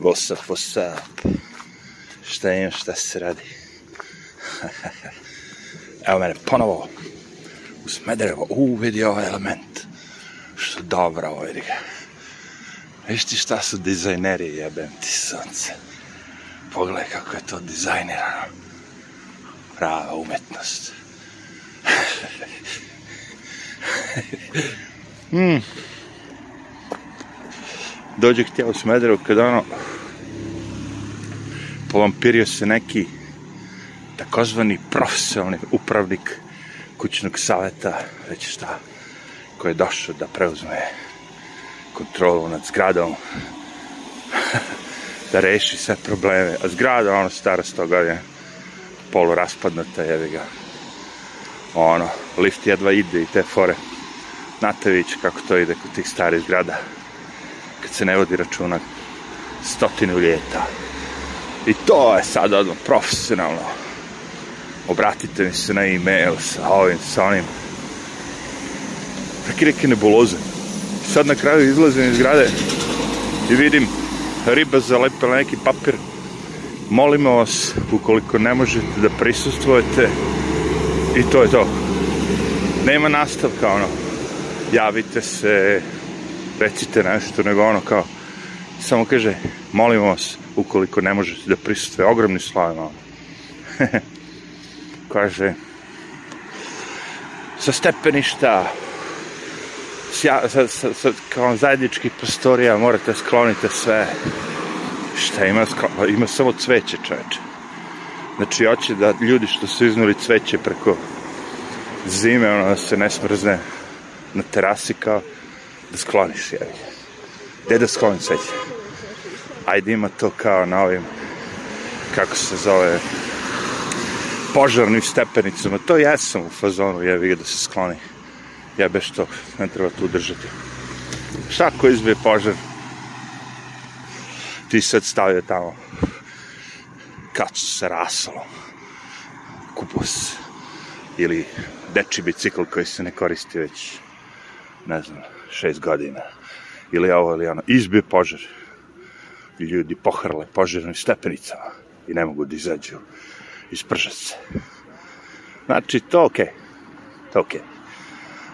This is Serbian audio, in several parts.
What's up, what's up? Šta ima, šta se radi? Evo mene ponovo u Smederevo. U, vidi ovaj element. Što dobro, ovo vidi ga. Viš ti šta su dizajneri, jebem ti sunce. Pogledaj kako je to dizajnirano. Prava umetnost. mm. Dođe htio u Smederevo kad ono povampirio se neki takozvani profesionalni upravnik kućnog saveta, već šta, koji je došao da preuzme kontrolu nad zgradom, da reši sve probleme. A zgrada, ono, stara sto godina, polu raspadnuta, jevi ga. Ono, lift jedva ide i te fore. Znate vi kako to ide kod tih starih zgrada. Kad se ne vodi računa stotinu ljeta. I to je sad odmah profesionalno. Obratite mi se na e-mail sa ovim, sa onim. Taki neke nebuloze. Sad na kraju izlazim iz grade i vidim riba zalepila neki papir. Molimo vas, ukoliko ne možete da prisustvujete, i to je to. Nema nastavka, ono, javite se, recite nešto, nego ono kao, samo kaže, molimo vas, ukoliko ne možete da prisustve, ogromni slavima. kaže, sa stepeništa, sa, sa, sa, sa kao zajedničkih prostorija morate sklonite sve. Šta ima, ima samo cveće, čoveče. Znači, hoće da ljudi što su iznuli cveće preko zime, ono, da se ne smrzne na terasi kao da skloniš, jevi. Gde da sklonim cveće? Ajde ima to kao na ovim, kako se zove, požarnim stepenicama. To jesam u fazonu, jevi da se skloni. Jebe što, ne treba tu držati. Šta ko izbije požar? Ti sad stavio tamo kač sa rasolom, kupus ili deči bicikl koji se ne koristi već, ne znam, šest godina. Ili ovo ili ono, izbije požar. Ljudi pohrle požarnim stepenicama i ne mogu da izađu iz se. Znači, to okej. Okay. To okej. Okay.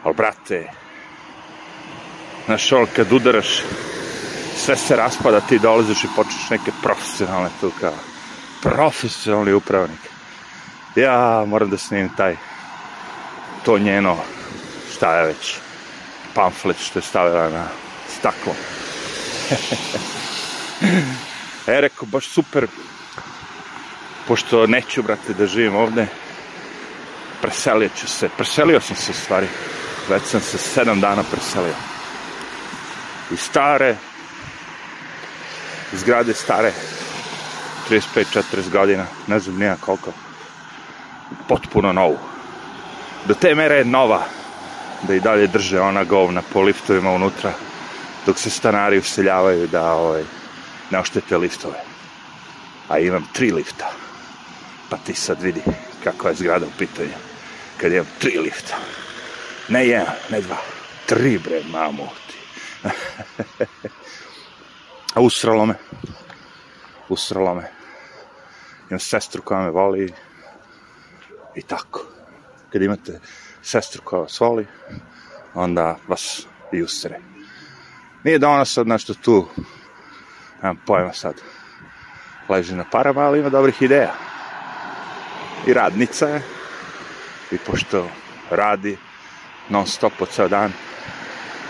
Ali, brate, znaš, ono, kad udaraš, sve se raspada, ti dolaziš i počneš neke profesionalne tu kao profesionalni upravnik. Ja moram da snimim taj to njeno šta je već pamflet što je stavila na staklo. e, rekao, baš super, pošto neću, brate, da živim ovde, preselio ću se, preselio sam se u stvari, već sam se sedam dana preselio. I stare, zgrade stare, 35-40 godina, ne znam nija koliko, potpuno novu. Do te mere je nova, da i dalje drže ona govna po liftovima unutra, dok se stanari useljavaju da ovaj, ne oštete liftove. A imam tri lifta. Pa ti sad vidi kako je zgrada u pitanju. Kad imam tri lifta. Ne jedan, ne dva. Tri bre, mamu ti. A usralo me. Usralo me. Imam sestru koja me voli. I tako. Kad imate sestru koja vas voli, onda vas i usre. Nije da ona sad nešto tu, nemam pojma sad, leži na parama, ali ima dobrih ideja. I radnica je, i pošto radi non stop po ceo dan,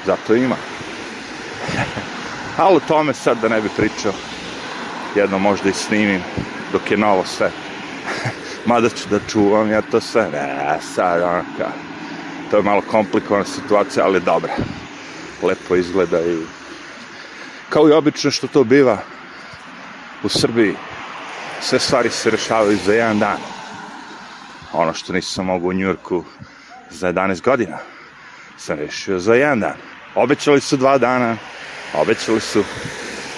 zato ima. ali o tome sad da ne bi pričao, jedno možda i snimim, dok je novo sve. Mada ću da čuvam ja to sve, ne, sad ono kao, to je malo komplikovana situacija, ali dobra. Lepo izgleda i kao i obično što to biva u Srbiji, sve stvari se rešavaju za jedan dan. Ono što nisam mogu u Njurku za 11 godina, sam rešio za jedan dan. Obećali su dva dana, obećali su,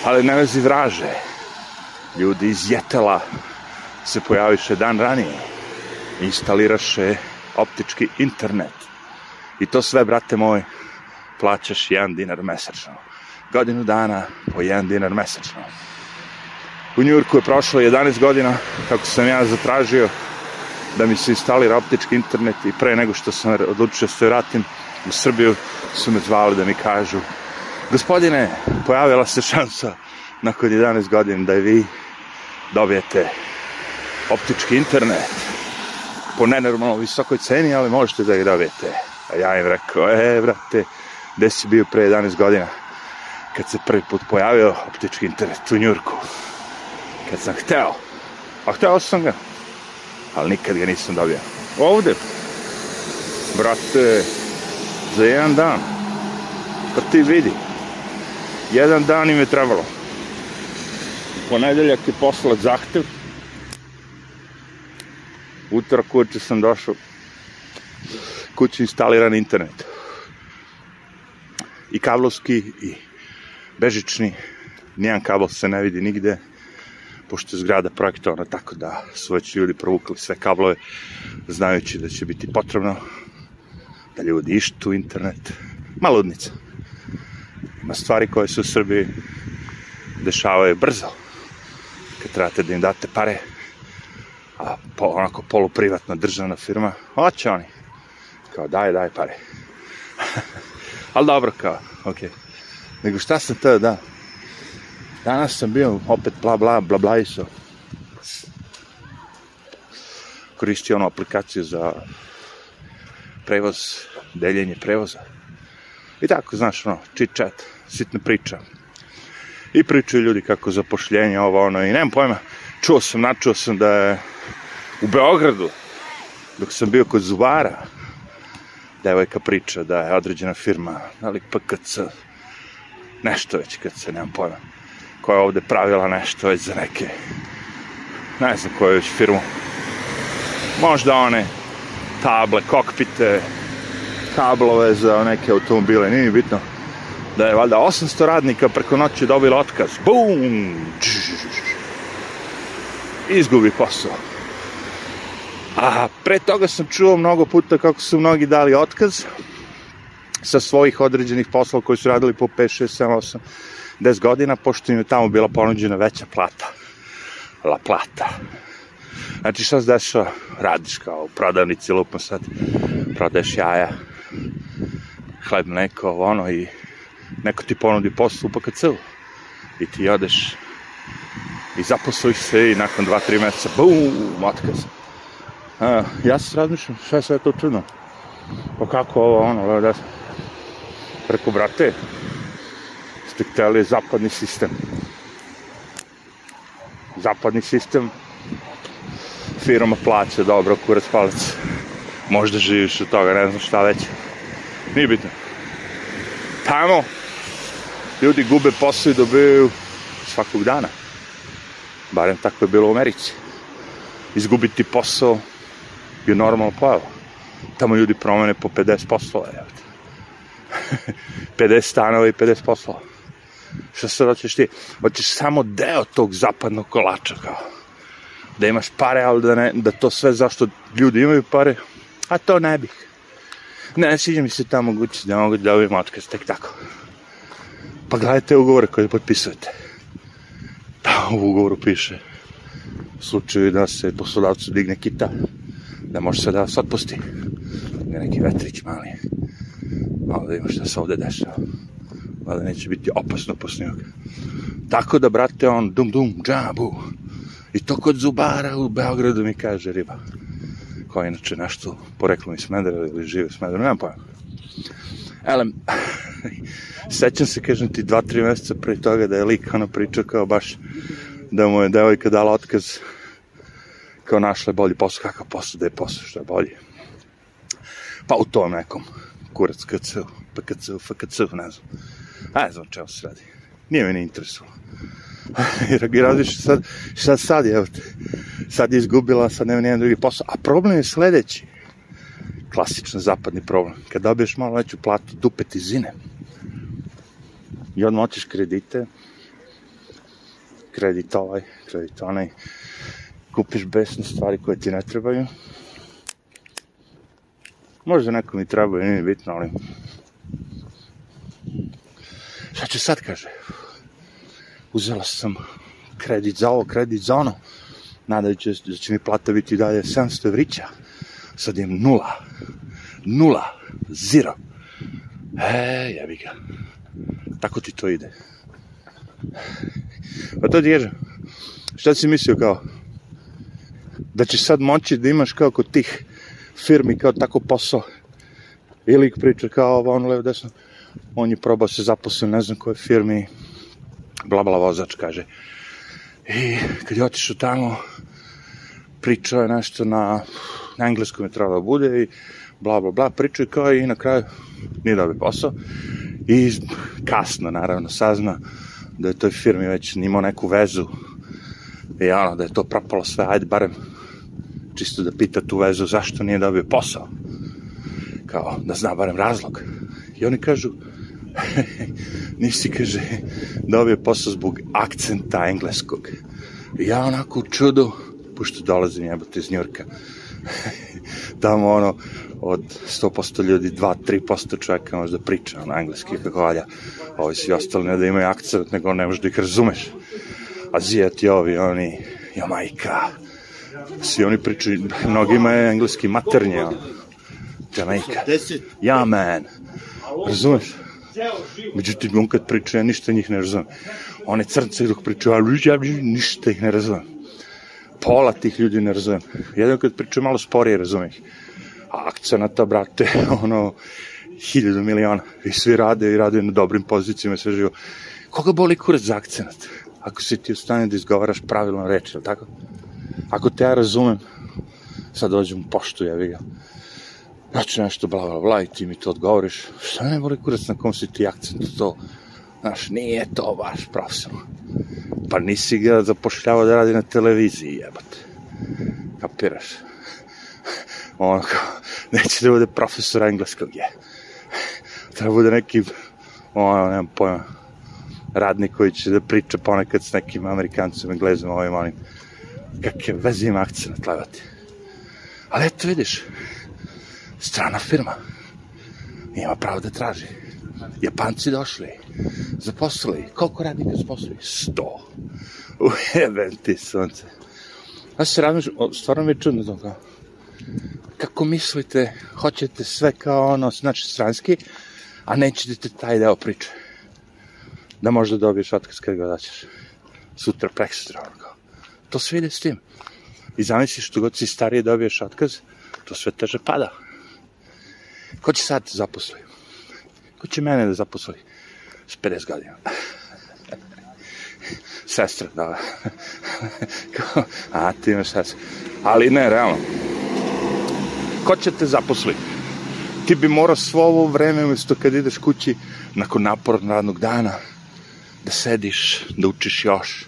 ali ne vezi vraže. Ljudi iz Jetela se pojaviše dan ranije, instaliraše optički internet. I to sve, brate moj, plaćaš jedan dinar mesečno. Godinu dana po jedan dinar mesečno. U Njurku je prošlo 11 godina kako sam ja zatražio da mi se instalira optički internet i pre nego što sam odlučio da se vratim u Srbiju su me zvali da mi kažu gospodine, pojavila se šansa nakon 11 godina da vi dobijete optički internet po nenormalno visokoj ceni, ali možete da ih dobijete. A ja im rekao, e, brate, gde si bio pre 11 godina? Kad se prvi put pojavio optički internet u Njurku. Kad sam hteo. A hteo sam ga. Ali nikad ga nisam dobio. Ovde. Brate, za jedan dan. Pa ti vidi. Jedan dan im je trebalo. Ponedeljak je poslat zahtev. Utorak uoče sam došao kući instaliran internet. I kablovski i bežični. Nijedan kabel se ne vidi nigde pošto je zgrada projektovana tako da su već ljudi provukli sve kablove znajući da će biti potrebno da ljudi ištu internet. Maludnica. Ima stvari koje se u Srbiji dešavaju brzo. Kad trebate da im date pare, a po, onako poluprivatna državna firma, hoće oni. Kao daj, daj pare. Ali dobro, kao, okej. Okay. Nego šta sam to, da, Danas sam bio opet bla bla bla bla iso. Koristio onu aplikaciju za prevoz, deljenje prevoza. I tako, znaš, ono, chit chat, sitna priča. I pričaju ljudi kako zapošljenje, ovo, ono, i nemam pojma. Čuo sam, načuo sam da je u Beogradu, dok sam bio kod Zubara, devojka priča da je određena firma, ali PKC, nešto već kad se, nemam pojma koja je ovde pravila nešto već za neke, ne znam koju već firmu. Možda one table, kokpite, kablove za neke automobile, nije bitno. Da je valjda 800 radnika preko noći dobilo otkaz. Bum! Izgubi posao. A pre toga sam čuo mnogo puta kako su mnogi dali otkaz sa svojih određenih poslova koji su radili po 5, 6, 7, 8 10 godina, pošto im je tamo bila ponuđena veća plata. La plata. Znači, šta se dešava? Radiš kao u prodavnici, lupno sad, prodaješ jaja, hleb, mleko, ono, i neko ti ponudi posao u PKC-u. I ti odeš i zaposliš se i nakon 2-3 meseca, bum, otkaz. A, ja se razmišljam, šta je sve to čudno? Pa kako ovo, ono, da, preko brate, ste hteli zapadni sistem. Zapadni sistem firma plaća dobro, kurac palac. Možda živiš od toga, ne znam šta već. Nije bitno. Tamo ljudi gube posao i dobiju svakog dana. Barem tako je bilo u Americi. Izgubiti posao je normalno pojava. Tamo ljudi promene po 50 poslova. 50 stanova i 50 poslova. Šta sad hoćeš ti? Hoćeš samo deo tog zapadnog kolača, kao. Da imaš pare, ali da, ne, da to sve zašto ljudi imaju pare, a to ne bih. Ne, sviđa mi se ta mogućnost da mogu da ovim otkaz, tek tako. Pa gledajte ugovore koje potpisujete. Pa u ugovoru piše u slučaju da se poslodavcu digne kita, da može se da vas otpusti. Da neki vetrić mali. Malo da ima šta se ovde dešava valjda neće biti opasno po snijeg. Tako da, brate, on dum dum, džabu. I to kod zubara u Beogradu mi kaže riba. Koja je inače nešto poreklo iz Smedera ili žive u Smederu, nemam pojma. Elem, sećam se, kažem ti, dva, tri meseca pre toga da je lik ono pričao kao baš da mu je devojka dala otkaz kao našla je bolji posao, kakav posao, da je posao, što je bolji. Pa u tom nekom kurac KC, PKC, FKC, ne znam. A ne znam čemu se radi. Nije me ne interesovalo. I razliš sad, šta sad je, sad je izgubila, sad nema nijedan drugi posao. A problem je sledeći. Klasičan zapadni problem. Kad dobiješ malo veću platu, dupe ti zine. I odmah hoćeš kredite, kredit ovaj, kredit onaj, kupiš besne stvari koje ti ne trebaju. Možda neko mi treba, nije bitno, ali Šta će sad, kaže? Uzela sam kredit za ovo, kredit za ono, nadajući se da će mi plata biti dalje 700 evrića. Sad imam nula. Nula. Zero. E, jebi ga. Tako ti to ide. Pa to ti ježem. Šta si mislio kao? Da ćeš sad moći da imaš kao kod tih firmi kao tako posao. Ili priča kao ono levo desno. On je probao se zaposliti ne znam koje firmi. Bla bla vozač kaže. I kad je otišao tamo, pričao je nešto na, na engleskom je trebalo da bude i bla bla bla, pričao je kao i na kraju nije dobio posao. I kasno, naravno, sazna da je toj firmi već imao neku vezu i ono, da je to propalo sve, ajde barem čisto da pita tu vezu zašto nije dobio posao. Kao, da zna barem razlog. I oni kažu, nisi, kaže, dobio posao zbog akcenta engleskog. I ja onako u čudu, pošto dolazim jebate iz Njorka, tamo ono, od 100% ljudi, 2-3% čoveka možda priča ono, engleski kako valja. Ovi svi ostali ne da imaju akcent, nego ne možda ih razumeš. Azijati ovi, oni, Jamajka, svi oni pričaju, mnogima je engleski maternje, ono. Jamajka. Ja, man. Razumeš? Međutim, on kad priča, ja ništa njih ne razumem. One crnce dok pričaju, ništa ih ne razumem. Pola tih ljudi ne razumem. Jedno kad pričaju malo sporije, razumem ih. A akcenata, brate, ono, hiljadu miliona. I svi rade i rade na dobrim pozicijama, sve živo. Koga boli kurac za akcenat? Ako si ti u da izgovaraš pravilno reč, ili tako? Ako te ja razumem, sad dođem u poštu, jevi ga. Ja ću nešto bla bla bla i ti mi to odgovoriš. Šta ne boli kurac na kom si ti akcent to? Znaš, nije to baš profesionalno. Pa nisi ga zapošljavao da radi na televiziji, jebate. Kapiraš? Ono neće da bude profesor engleskog, je. Treba bude neki, ono, nemam pojma, radnik koji će da priča ponekad s nekim amerikancima, englezom, ovim, onim. Kakve veze ima akcent, levati. Ali eto, vidiš, strana firma. Ima pravo da traži. Japanci došli, zaposlili. Koliko radnika zaposlili? Sto. Ujebem ti sunce. Ja se radim, stvarno mi je čudno to kao. Kako mislite, hoćete sve kao ono, znači stranski, a nećete taj deo priče. Da možda dobiješ otkaz kada ga daćeš. Sutra, prekstra, ono kao. To sve ide s tim. I zamisliš što god si starije dobiješ otkaz, to sve teže pada. Ko će sad zaposli? Ko će mene da zaposli? S 50 godina. Sestra, da. A, ti imaš sestra. Ali ne, realno. Ko će te zaposli? Ti bi morao svo ovo vreme, umjesto kad ideš kući, nakon napornog radnog dana, da sediš, da učiš još,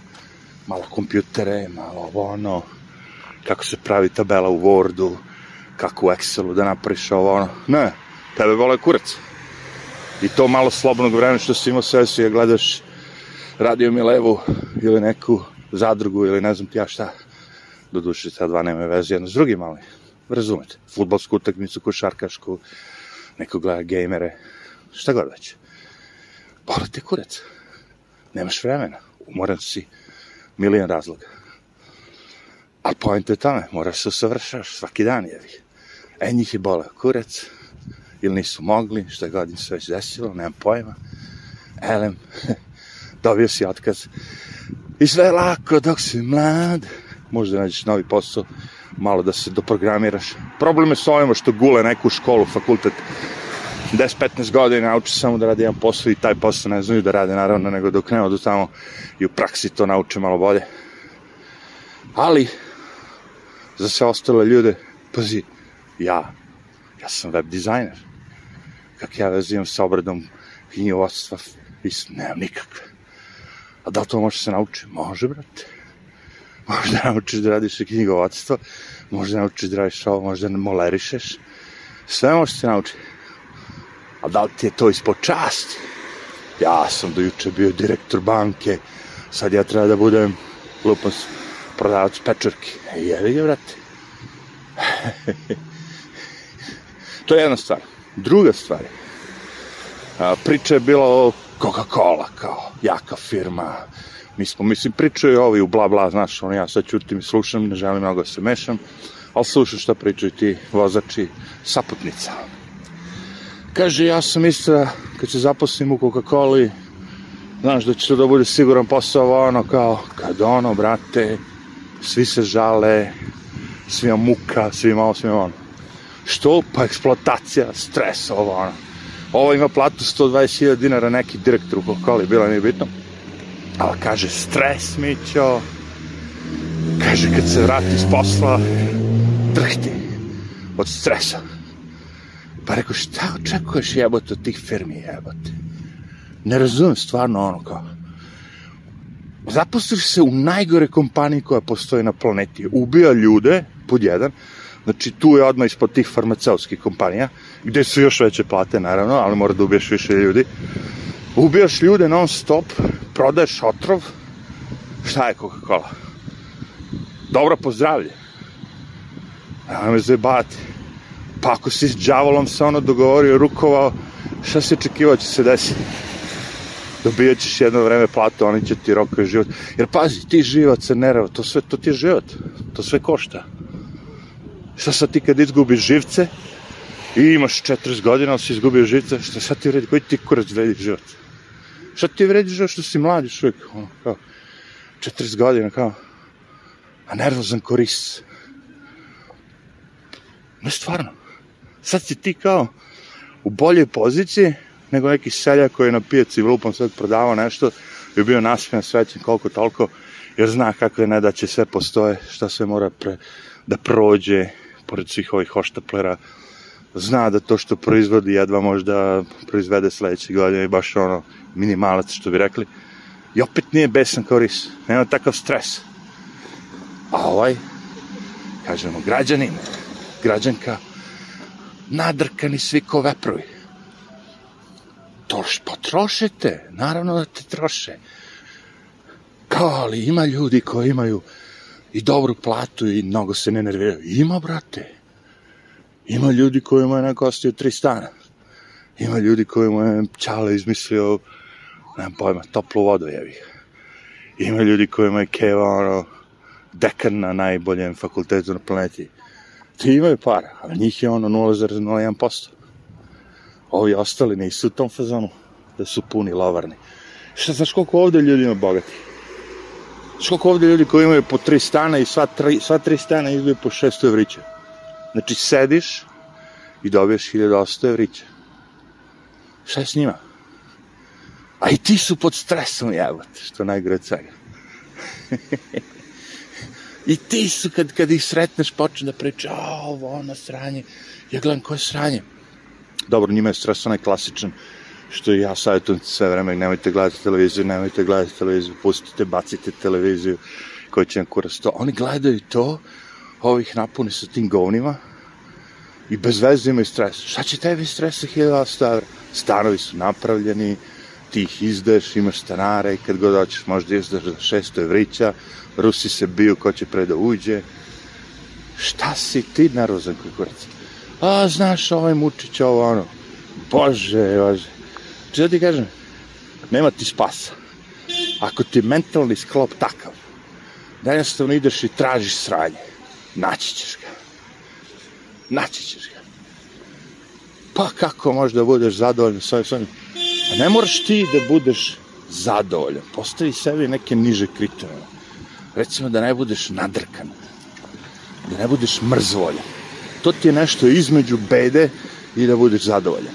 malo kompjutere, malo ovo ono, kako se pravi tabela u Wordu, kako u Excelu da napraviš ovo ono. Ne, tebe vole kurac. I to malo slobodnog vremena što si imao sesiju, ja gledaš radio mi levu ili neku zadrugu ili ne znam ti ja šta. Do duše, ta dva nema veze jedno s drugim, ali razumete. Futbolsku utakmicu, košarkašku, neko gleda gejmere, šta god već. Boli te kurac. Nemaš vremena, umoran si, milion razloga. Ali pojent je tome, moraš se usavršavaš svaki dan, jevi. E, njih je boleo kurac, ili nisu mogli, šta god im se već desilo, nemam pojma. Elem, dobio si otkaz. I sve je lako dok si mlad. Možda nađeš novi posao, malo da se doprogramiraš. Problem je s ovima što gule neku školu, fakultet, 10-15 godina, nauči samo da radi jedan posao i taj posao ne znaju da rade, naravno, nego dok ne odu tamo i u praksi to nauče malo bolje. Ali, za sve ostale ljude, pazi, ja, ja sam web dizajner. Kak ja vezujem sa obradom knjigovodstva, nemam nikakve. A da li to može se nauči? Može, brate. Može da naučiš da radiš knjigovodstvo, može da naučiš da radiš ovo, može da molerišeš. Sve može se naučiti. A da li ti je to ispod časti? Ja sam do juče bio direktor banke, sad ja treba da budem lupan prodavac pečurki. E, jevi ga, brate. to je jedna stvar. Druga stvar je, a, priča je bila o Coca-Cola, kao jaka firma, Mi smo, mislim, pričaju ovi u bla bla, znaš, ono ja sad ćutim i slušam, ne želim mnogo da se mešam, ali slušam šta pričaju ti vozači saputnica. Kaže, ja sam mislio, kad se zaposlim u Coca-Coli, znaš da će to da bude siguran posao, ono kao, kad ono, brate, svi se žale, svima muka, svima ovo, svima ono. Što? Pa eksploatacija, stres, ovo, ono. Ovo ima platu 120.000 dinara, neki direktor u Coca-Coli, bilo nije bitno. Ali kaže, stres, Mićo. Kaže, kad se vrati s posla, drhti od stresa. Pa rekao, šta očekuješ jebote od tih firmi jebote? Ne razumem stvarno ono kao. Zaposliš se u najgore kompaniji koja postoji na planeti. Ubija ljude, pod jedan, znači tu je odmah ispod tih farmaceutskih kompanija, gde su još veće plate naravno, ali mora da ubiješ više ljudi. Ubijaš ljude non stop, prodaješ otrov, šta je Coca-Cola? Dobro pozdravlje. Nemoj me zajebati. Pa ako si s džavolom se ono dogovorio, rukovao, šta se očekivao će se desiti? Dobijat ćeš jedno vreme platu, oni će ti rokaju život. Jer pazi, ti se nerava, to sve, to ti je život. To sve košta. Šta sad ti kad izgubiš živce i imaš 40 godina, ali si izgubio živce, šta sad ti vredi, koji ti kurac vredi život? Šta ti vredi život što si mlad još uvijek, ono, kao, 40 godina, kao, a nervozan koris. Ne stvarno. Sad si ti kao u boljoj poziciji nego neki seljak koji je na pijaci lupom sad prodavao nešto i bio nasmijan svećen koliko toliko jer zna kako je ne da će sve postoje, šta sve mora pre, da prođe pored svih ovih hoštaplera, zna da to što proizvodi jedva možda proizvede sledeće godine i baš ono minimalac što bi rekli. I opet nije besan kao ris, nema takav stres. A ovaj kažemo građanin građanka nadrkani svi ko veprovi to potrošite, naravno da te troše. Kao, ali ima ljudi koji imaju i dobru platu i mnogo se ne nerviraju. Ima, brate. Ima ljudi koji imaju na kostiju tri stana. Ima ljudi koji je Čale izmislio, nemam pojma, toplu vodu jevi. Ima ljudi koji imaju keva, ono, dekan na najboljem fakultetu na planeti. Ti imaju para, ali njih je ono 0,01%. Ovi ostali nisu u tom fazonu, da su puni lovarni. Šta, znaš koliko ovde ljudi ima bogati? Znaš koliko ovde ljudi koji imaju po tri stana i sva tri, sva tri stana izbiju po 600 evrića? Znači, sediš i dobiješ 1800 evrića. Šta je s njima? A i ti su pod stresom, jebote, što najgore od svega. I ti su, kad, kad ih sretneš, počne da priča, a, ovo, ono, sranje. Ja gledam, koje sranje? dobro, njima je stres onaj klasičan, što ja savjetujem sve vreme, nemojte gledati televiziju, nemojte gledati televiziju, pustite, bacite televiziju, koji će vam kurac to. Oni gledaju to, ovih napuni sa tim govnima, i bez veze imaju stres. Šta će tebi stresa 1000 evra? Stanovi su napravljeni, ti ih izdeš, imaš stanare, kad god hoćeš možda izdaš za 600 evrića, Rusi se biju ko će pre da uđe. Šta si ti nervozan kukurac? a, znaš, ovaj Mučić, ovo, ono, bože, bože. Če da ti kažem, nema ti spasa. Ako ti mentalni sklop takav, da jednostavno ideš i tražiš sranje, naći ćeš ga. Naći ćeš ga. Pa kako možeš da budeš zadovoljan sa ovim A ne moraš ti da budeš zadovoljan. Postavi sebi neke niže kriterijume. Recimo da ne budeš nadrkan. Da ne budeš mrzvoljan to ti je nešto između bede i da budeš zadovoljan.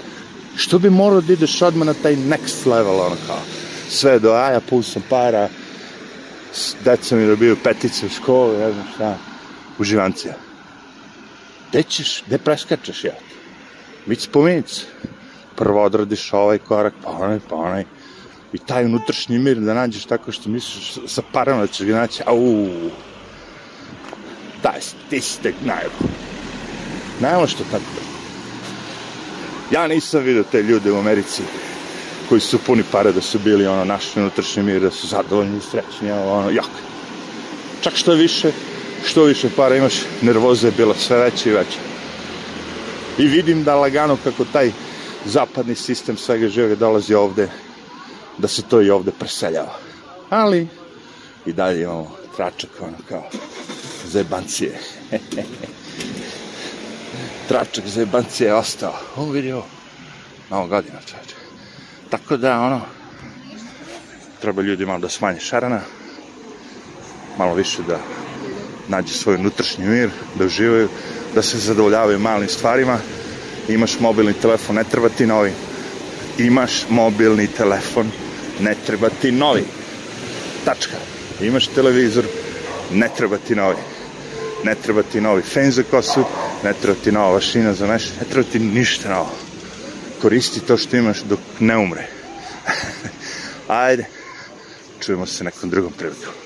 Što bi morao da ideš odmah na taj next level, ono kao, sve do aja, pun sam para, deca mi dobiju petice u školu, ne znam šta, uživancija. Gde ćeš, gde preskačeš ja? Vić pomenic. Prvo odradiš ovaj korak, pa onaj, pa onaj. I taj unutrašnji mir da nađeš tako što misliš sa parama da ćeš ga naći, au, daj, ti ste najbolji. Ne može to tako Ja nisam vidio te ljude u Americi koji su puni para da su bili ono naši unutrašnji mir, da su zadovoljni i srećni, ono, jak. Čak što više, što više para imaš, nervoza je bila sve veća i veća. I vidim da lagano kako taj zapadni sistem svega živoga dolazi ovde, da se to i ovde preseljava. Ali, I dalje imamo tračak, ono kao, zebancije. tračak zebancije je ostao. Ovo vidi ovo. Novo godina, čovječe. Tako da, ono, treba ljudi malo da smanje šarana, malo više da nađe svoj unutrašnji mir, da uživaju, da se zadovoljavaju malim stvarima. Imaš mobilni telefon, ne treba ti novi. Imaš mobilni telefon, ne treba ti novi. Tačka. Imaš televizor, ne treba ti novi. Ne treba ti novi fen za kosu, ne treba ti nova mašina za meš, ne treba ti ništa novo. Koristi to što imaš dok ne umre. Ajde, čujemo se nekom drugom prilikom.